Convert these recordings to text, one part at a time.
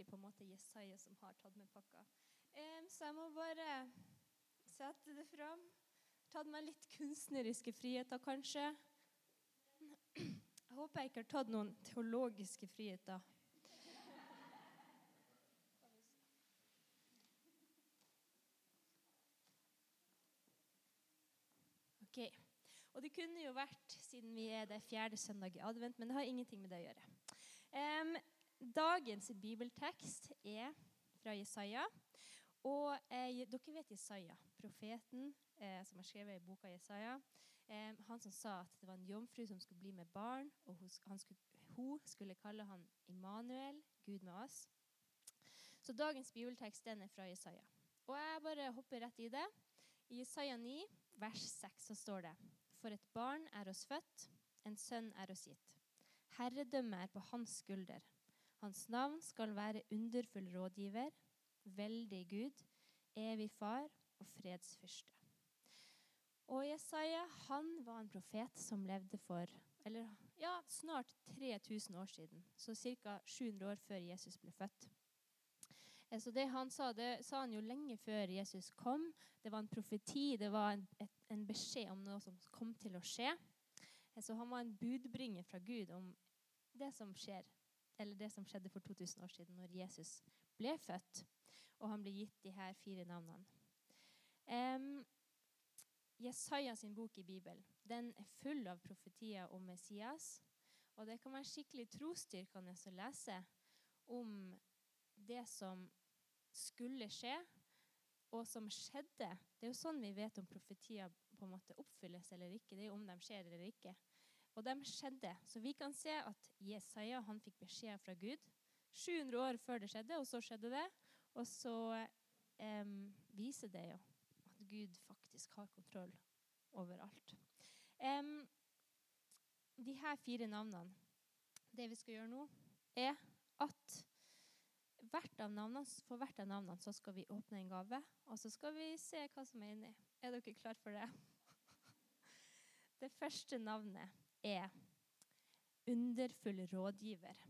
alltid på en måte Jesaja som har tatt med pakka. Så jeg må bare sette det fram. Tatt meg litt kunstneriske friheter, kanskje. Jeg håper jeg ikke har tatt noen teologiske friheter. Ok. Og det kunne jo vært, siden vi er det fjerde søndag i advent, men det har ingenting med det å gjøre. Um, dagens bibeltekst er fra Jesaja. Og eh, dere vet Jesaja, profeten eh, som har skrevet i boka Jesaja. Eh, han som sa at det var en jomfru som skulle bli med barn, og hun skulle, hun skulle kalle han Immanuel, Gud med oss. Så dagens bibeltekst den er fra Jesaja. Og jeg bare hopper rett i det. I Jesaja 9, vers 6, så står det For et barn er oss født, en sønn er oss gitt. Herredømmet er på hans skulder. Hans navn skal være underfull rådgiver, veldig Gud, evig far og fredsfyrste. Og Jesaja han var en profet som levde for eller, ja, snart 3000 år siden, så ca. 700 år før Jesus ble født. Eh, så det han sa, det sa han jo lenge før Jesus kom. Det var en profeti, det var en, et, en beskjed om noe som kom til å skje. Eh, så han var en budbringer fra Gud om det som skjer, eller det som skjedde for 2000 år siden, når Jesus ble født, og han ble gitt de her fire navnene. Um, Jesaja sin bok i Bibelen den er full av profetier om Messias. Og det kan være skikkelig trosstyrkende å lese om det som skulle skje, og som skjedde. Det er jo sånn vi vet om profetier på en måte oppfylles eller ikke. Det er jo om de skjer eller ikke. Og de skjedde. Så vi kan se at Jesaja han fikk beskjed fra Gud 700 år før det skjedde, og så skjedde det. Og så eh, viser det jo at Gud faktisk har kontroll overalt. Um, de her fire navnene, det vi skal gjøre nå, er at hvert av navnene, for hvert av navnene så skal vi åpne en gave, og så skal vi se hva som er inni. Er dere klare for det? Det første navnet er underfull rådgiver.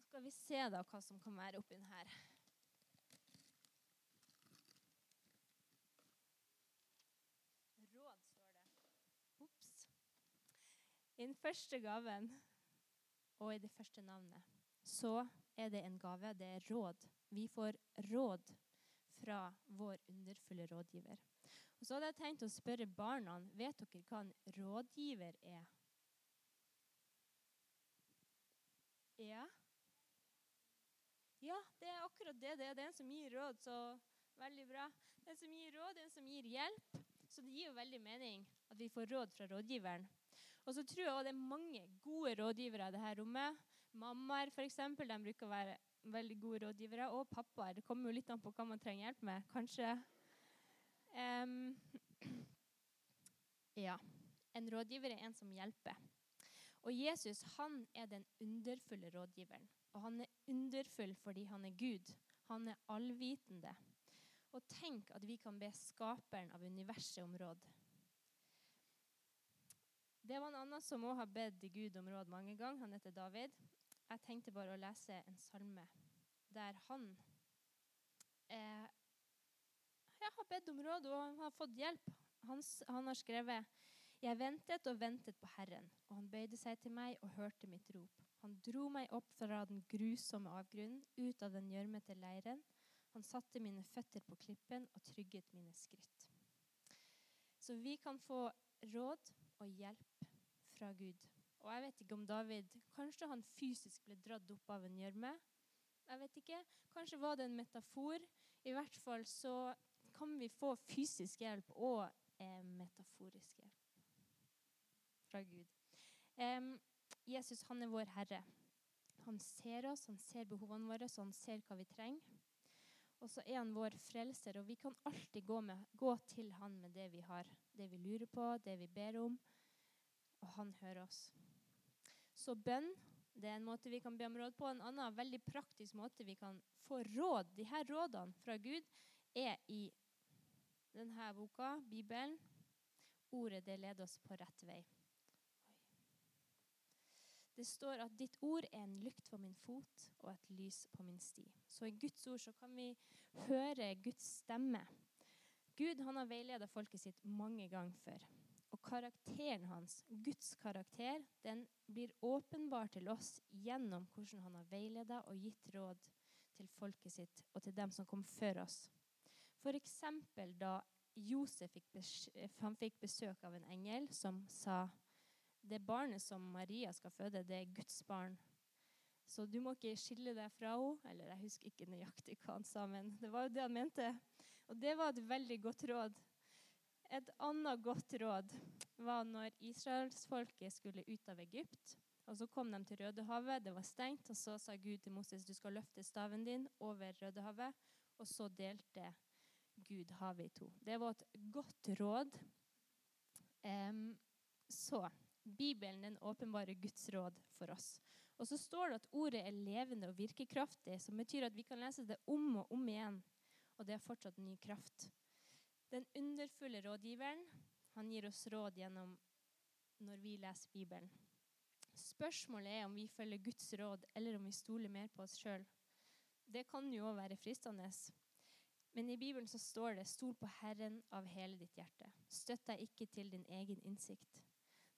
Skal vi se da hva som kan være oppi her. Råd, står det. Ops. I den første gaven og i det første navnet så er det en gave. Det er råd. Vi får råd fra vår underfulle rådgiver. Og Så hadde jeg tenkt å spørre barna vet dere hva en rådgiver er. Ja? Ja, det er akkurat det. Det er den som gir råd, så veldig bra. Den som gir råd, den som gir hjelp. Så det gir jo veldig mening at vi får råd fra rådgiveren. Og så tror jeg også det er mange gode rådgivere i dette rommet. Mammaer f.eks. De bruker å være veldig gode rådgivere. Og pappaer. Det kommer jo litt an på hva man trenger hjelp med. Kanskje um, Ja. En rådgiver er en som hjelper. Og Jesus han er den underfulle rådgiveren. Og han er underfull fordi han er Gud. Han er allvitende. Og tenk at vi kan be skaperen av universet om råd. Det var en annen som òg har bedt Gud om råd mange ganger. Han heter David. Jeg tenkte bare å lese en salme der han eh, jeg har bedt om råd og han har fått hjelp. Han, han har skrevet Jeg ventet og ventet på Herren, og han bøyde seg til meg og hørte mitt rop. Han dro meg opp fra den grusomme avgrunnen, ut av den gjørmete leiren. Han satte mine føtter på klippen og trygget mine skritt. Så vi kan få råd og hjelp fra Gud. Og jeg vet ikke om David Kanskje han fysisk ble dratt opp av en gjørme. Jeg vet ikke. Kanskje var det en metafor. I hvert fall så kan vi få fysisk hjelp og eh, metaforisk hjelp fra Gud. Eh, Jesus han er vår Herre. Han ser oss, han ser behovene våre, så han ser hva vi trenger. Og så er han vår frelser, og vi kan alltid gå, med, gå til han med det vi har. Det vi lurer på, det vi ber om. Og han hører oss. Så bønn det er en måte vi kan be om råd på. En annen veldig praktisk måte vi kan få råd De her rådene fra Gud er i denne boka, Bibelen. Ordet det leder oss på rett vei. Det står at ditt ord er en lykt for min fot og et lys på min sti. Så i Guds ord så kan vi høre Guds stemme. Gud han har veiledet folket sitt mange ganger før. Og karakteren hans, Guds karakter, den blir åpenbar til oss gjennom hvordan han har veiledet og gitt råd til folket sitt og til dem som kom før oss. F.eks. da Josef fikk, han fikk besøk av en engel som sa det barnet som Maria skal føde, det er Guds barn. Så du må ikke skille deg fra henne. Eller jeg husker ikke nøyaktig hva han sa, men det var jo det han mente. Og det var et veldig godt råd. Et annet godt råd var når israelsfolket skulle ut av Egypt. Og Så kom de til Rødehavet, det var stengt, og så sa Gud til Moses du skal løfte staven din over Rødehavet. Og så delte Gud har vi to. Det var et godt råd. Um, så Bibelen den åpenbare Guds råd for oss. Og så står det at ordet er levende og virkekraftig, som betyr at vi kan lese det om og om igjen, og det er fortsatt ny kraft. Den underfulle rådgiveren han gir oss råd gjennom når vi leser Bibelen. Spørsmålet er om vi følger Guds råd, eller om vi stoler mer på oss sjøl. Det kan jo òg være fristende. Men i Bibelen så står det 'Stol på Herren av hele ditt hjerte'. Støtt deg ikke til din egen innsikt.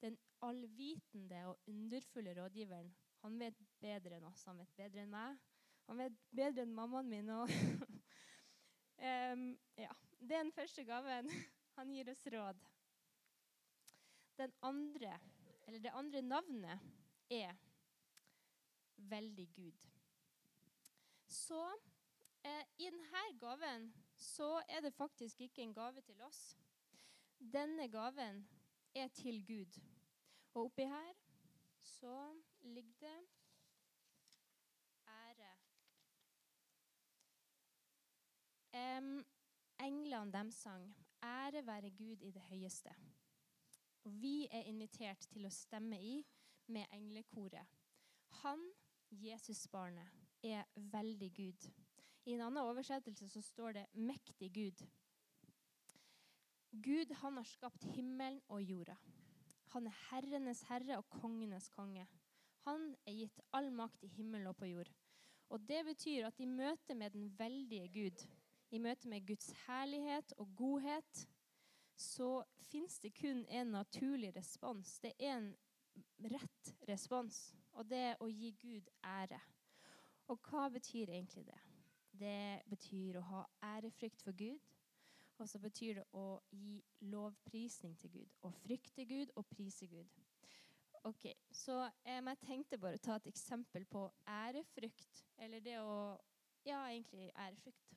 Den allvitende og underfulle rådgiveren han vet bedre enn oss. Han vet bedre enn meg. Han vet bedre enn mammaen min. Og um, ja. Det er den første gaven. Han gir oss råd. Den andre, eller det andre navnet er veldig Gud. Så eh, i denne gaven så er det faktisk ikke en gave til oss. Denne gaven er til Gud. Og oppi her så ligger det ære. Um, englene dem sang 'Ære være Gud i det høyeste'. Vi er invitert til å stemme i med englekoret. Han, Jesusbarnet, er veldig Gud. I en annen oversettelse så står det 'mektig Gud'. Gud han har skapt himmelen og jorda. Han er herrenes herre og kongenes konge. Han er gitt all makt i himmel og på jord. Og Det betyr at i møte med den veldige Gud, i møte med Guds herlighet og godhet, så fins det kun en naturlig respons. Det er en rett respons, og det er å gi Gud ære. Og hva betyr egentlig det? Det betyr å ha ærefrykt for Gud. Og så betyr det å gi lovprisning til Gud. Å frykte Gud og prise Gud. Ok, Så eh, jeg tenkte bare å ta et eksempel på ærefrykt. Eller det å Ja, egentlig ærefrykt.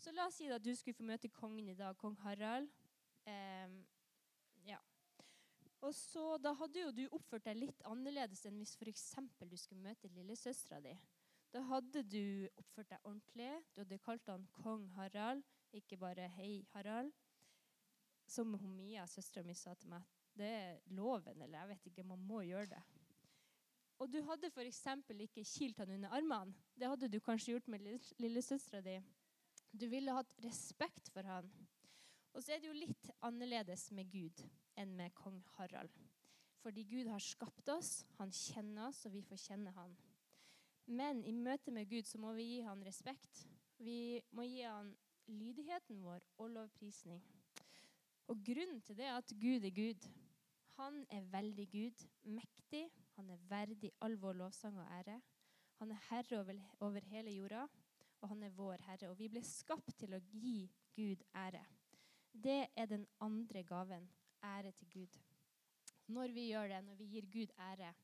Så la oss si at du skulle få møte kongen i dag, kong Harald. Eh, ja. Og så Da hadde jo du oppført deg litt annerledes enn hvis f.eks. du skulle møte lillesøstera di. Da hadde du oppført deg ordentlig. Du hadde kalt han kong Harald. Ikke bare 'Hei, Harald'. Som Mia, søstera mi, sa til meg. Det er loven, eller jeg vet ikke. Man må gjøre det. Og du hadde f.eks. ikke kilt han under armene. Det hadde du kanskje gjort med lillesøstera di. Du ville hatt respekt for han. Og så er det jo litt annerledes med Gud enn med kong Harald. Fordi Gud har skapt oss, han kjenner oss, og vi får kjenne han. Men i møte med Gud så må vi gi han respekt. Vi må gi han lydigheten vår og lovprisning. Og grunnen til det er at Gud er Gud. Han er veldig Gud, mektig. Han er verdig all vår lovsang og ære. Han er herre over, over hele jorda, og han er vår herre. Og vi ble skapt til å gi Gud ære. Det er den andre gaven. Ære til Gud. Når vi gjør det, når vi gir Gud ære,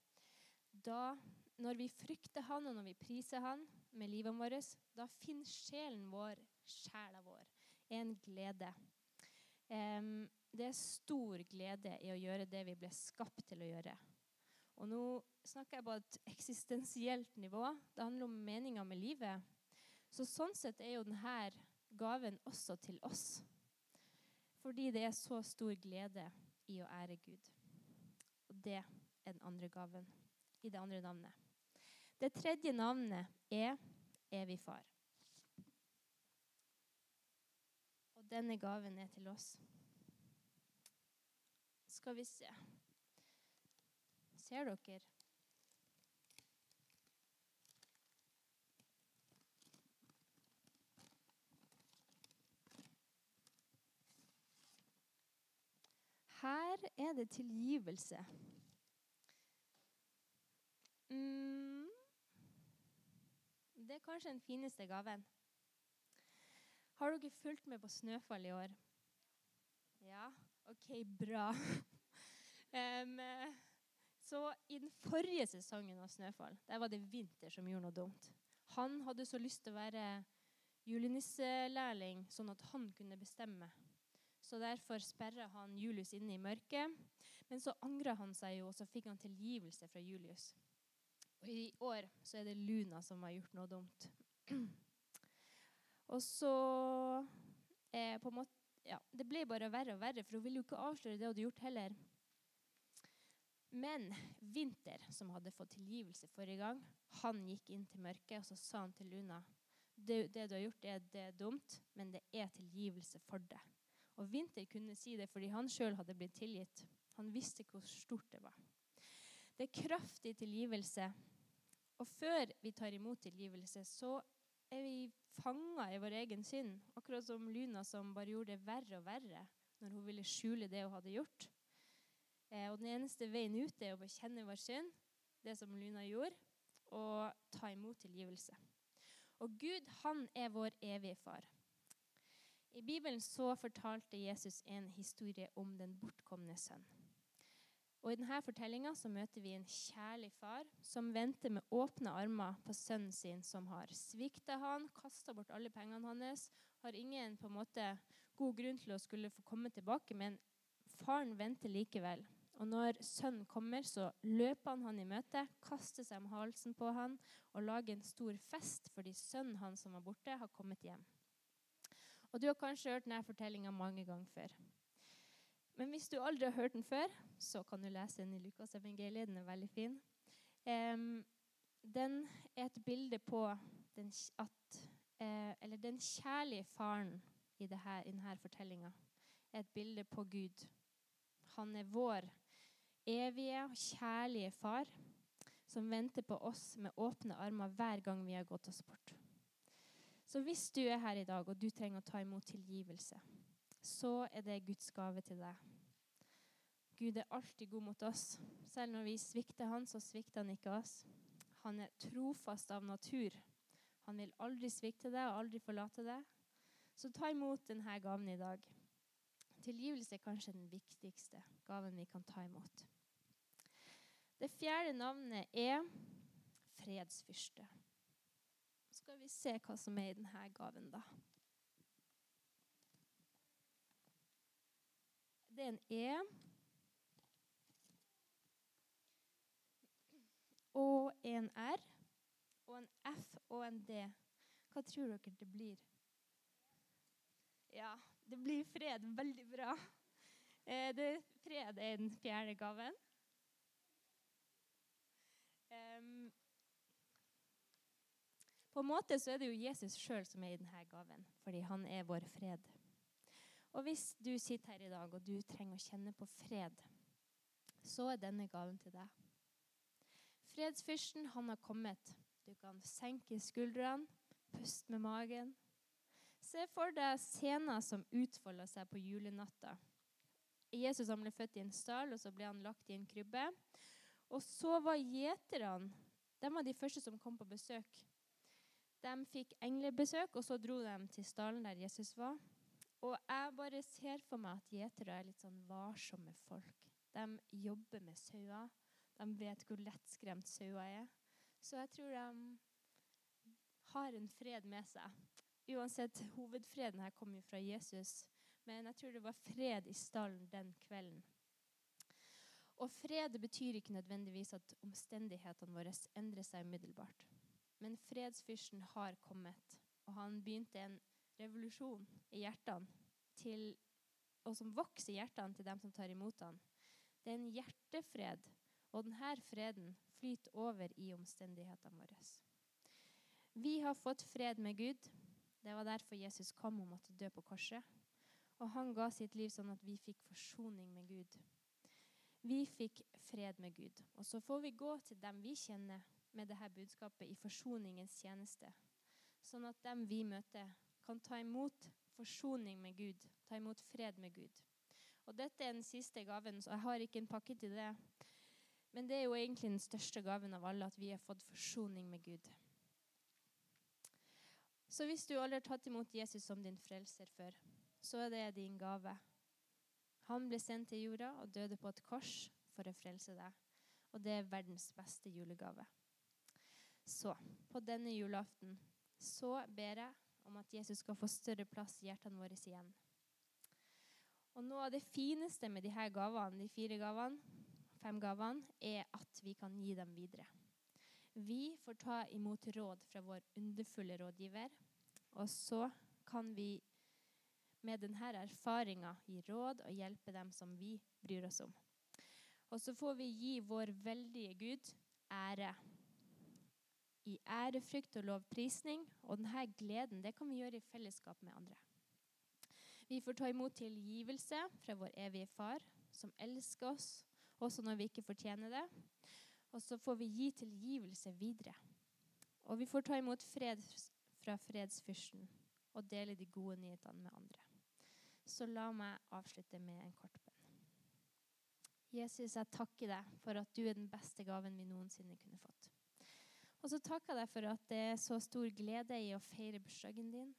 da, når vi frykter Han og når vi priser Han med livet vårt, da finner sjelen vår sjela vår. En glede. Um, det er stor glede i å gjøre det vi ble skapt til å gjøre. Og nå snakker jeg på et eksistensielt nivå. Det handler om meninga med livet. Så sånn sett er jo denne gaven også til oss. Fordi det er så stor glede i å ære Gud. Og det er den andre gaven i det andre navnet. Det tredje navnet er Evig far. Og denne gaven er til oss. Skal vi se Ser dere? Her er det tilgivelse. Mm. Det er kanskje den fineste gaven. Har dere fulgt med på snøfall i år? Ja? OK, bra. um, så i den forrige sesongen av Snøfall der var det Vinter som gjorde noe dumt. Han hadde så lyst til å være julenisselærling, sånn at han kunne bestemme. Så Derfor sperra han Julius inne i mørket. Men så angra han seg jo, og så fikk han tilgivelse fra Julius. Og I år så er det Luna som har gjort noe dumt. Og så eh, på en måte, ja, Det ble bare verre og verre, for hun ville jo ikke avsløre det hun hadde gjort heller. Men Vinter, som hadde fått tilgivelse forrige gang, han gikk inn til mørket og så sa han til Luna det, det du har gjort, det, det er dumt, men det er tilgivelse for det. Og Vinter kunne si det fordi han sjøl hadde blitt tilgitt. Han visste hvor stort det var. Det er kraftig tilgivelse. Og før vi tar imot tilgivelse, så er vi fanga i vår egen synd. Akkurat som Luna som bare gjorde det verre og verre når hun ville skjule det hun hadde gjort. Eh, og Den eneste veien ut er å bekjenne vår synd, det som Luna gjorde, og ta imot tilgivelse. Og Gud, han er vår evige far. I Bibelen så fortalte Jesus en historie om den bortkomne sønn. Og I denne fortellinga møter vi en kjærlig far som venter med åpne armer på sønnen sin, som har svikta han, kasta bort alle pengene hans, har ingen på en måte god grunn til å skulle få komme tilbake, men faren venter likevel. Og når sønnen kommer, så løper han han i møte, kaster seg om halsen på han og lager en stor fest fordi sønnen hans som var borte, har kommet hjem. Og Du har kanskje hørt denne fortellinga mange ganger før. Men hvis du aldri har hørt den før, så kan du lese den i Lukas evangeliet. Den er veldig fin. Den er et bilde på den, at, eh, eller den kjærlige faren i, dette, i denne fortellinga. er et bilde på Gud. Han er vår evige og kjærlige far som venter på oss med åpne armer hver gang vi har gått oss bort. Så hvis du er her i dag og du trenger å ta imot tilgivelse, så er det Guds gave til deg. Gud er alltid god mot oss. Selv når vi svikter Han, så svikter Han ikke oss. Han er trofast av natur. Han vil aldri svikte deg og aldri forlate deg. Så ta imot denne gaven i dag. Tilgivelse er kanskje den viktigste gaven vi kan ta imot. Det fjerde navnet er fredsfyrste. Så skal vi se hva som er i denne gaven, da. Det er en E. Og en R. Og en F og en D. Hva tror dere det blir? Ja, det blir fred. Veldig bra. Eh, det, fred er den fjerde gaven. Um, på en måte så er det jo Jesus sjøl som er i denne gaven, fordi han er vår fred. Og hvis du sitter her i dag og du trenger å kjenne på fred, så er denne gaven til deg. Fredsfyrsten, han har kommet. Du kan senke skuldrene, puste med magen. Se for deg scener som utfolder seg på julenatta. Jesus han ble født i en stall, og så ble han lagt i en krybbe. Og så var gjeterne de var de første som kom på besøk. De fikk englebesøk, og så dro de til stallen der Jesus var. Og jeg bare ser for meg at gjetere er litt sånn varsomme folk. De jobber med sauer. De vet hvor lettskremt sauer er. Så jeg tror de har en fred med seg. Uansett, hovedfreden her kommer jo fra Jesus. Men jeg tror det var fred i stallen den kvelden. Og fred betyr ikke nødvendigvis at omstendighetene våre endrer seg umiddelbart. Men fredsfyrsten har kommet, og han begynte en revolusjon i hjertene til, og som vokser i hjertene til dem som tar imot den. Det er en hjertefred, og denne freden flyter over i omstendighetene våre. Vi har fått fred med Gud. Det var derfor Jesus kom og måtte dø på korset. Og han ga sitt liv sånn at vi fikk forsoning med Gud. Vi fikk fred med Gud. Og så får vi gå til dem vi kjenner med dette budskapet i forsoningens tjeneste. Sånn at dem vi møter, kan ta imot forsoning med Gud, ta imot fred med Gud. Og dette er den siste gaven, så jeg har ikke en pakke til det. Men det er jo egentlig den største gaven av alle, at vi har fått forsoning med Gud. Så hvis du aldri har tatt imot Jesus som din frelser før, så er det din gave. Han ble sendt til jorda og døde på et kors for å frelse deg. Og det er verdens beste julegave. Så på denne julaften så ber jeg om at Jesus skal få større plass i hjertene våre igjen. Og Noe av det fineste med disse gavene, de fire gavene, fem gavene, er at vi kan gi dem videre. Vi får ta imot råd fra vår underfulle rådgiver, og så kan vi med denne erfaringa gi råd og hjelpe dem som vi bryr oss om. Og så får vi gi vår veldige Gud ære i ærefrykt og lovprisning. Og denne gleden det kan vi gjøre i fellesskap med andre. Vi får ta imot tilgivelse fra vår evige Far, som elsker oss også når vi ikke fortjener det. Og så får vi gi tilgivelse videre. Og vi får ta imot fred fra fredsfyrsten og dele de gode nyhetene med andre. Så la meg avslutte med en kort bønn. Jesus, jeg takker deg for at du er den beste gaven vi noensinne kunne fått. Og så takker jeg deg for at det er så stor glede i å feire bursdagen din.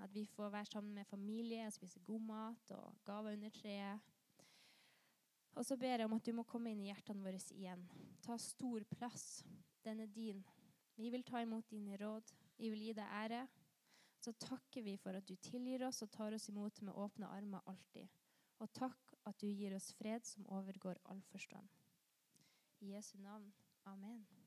At vi får være sammen med familie og spise god mat og gaver under treet. Og så ber jeg om at du må komme inn i hjertene våre igjen. Ta stor plass. Den er din. Vi vil ta imot dine råd. Vi vil gi deg ære. Så takker vi for at du tilgir oss og tar oss imot med åpne armer alltid. Og takk at du gir oss fred som overgår all forstand. I Jesu navn. Amen.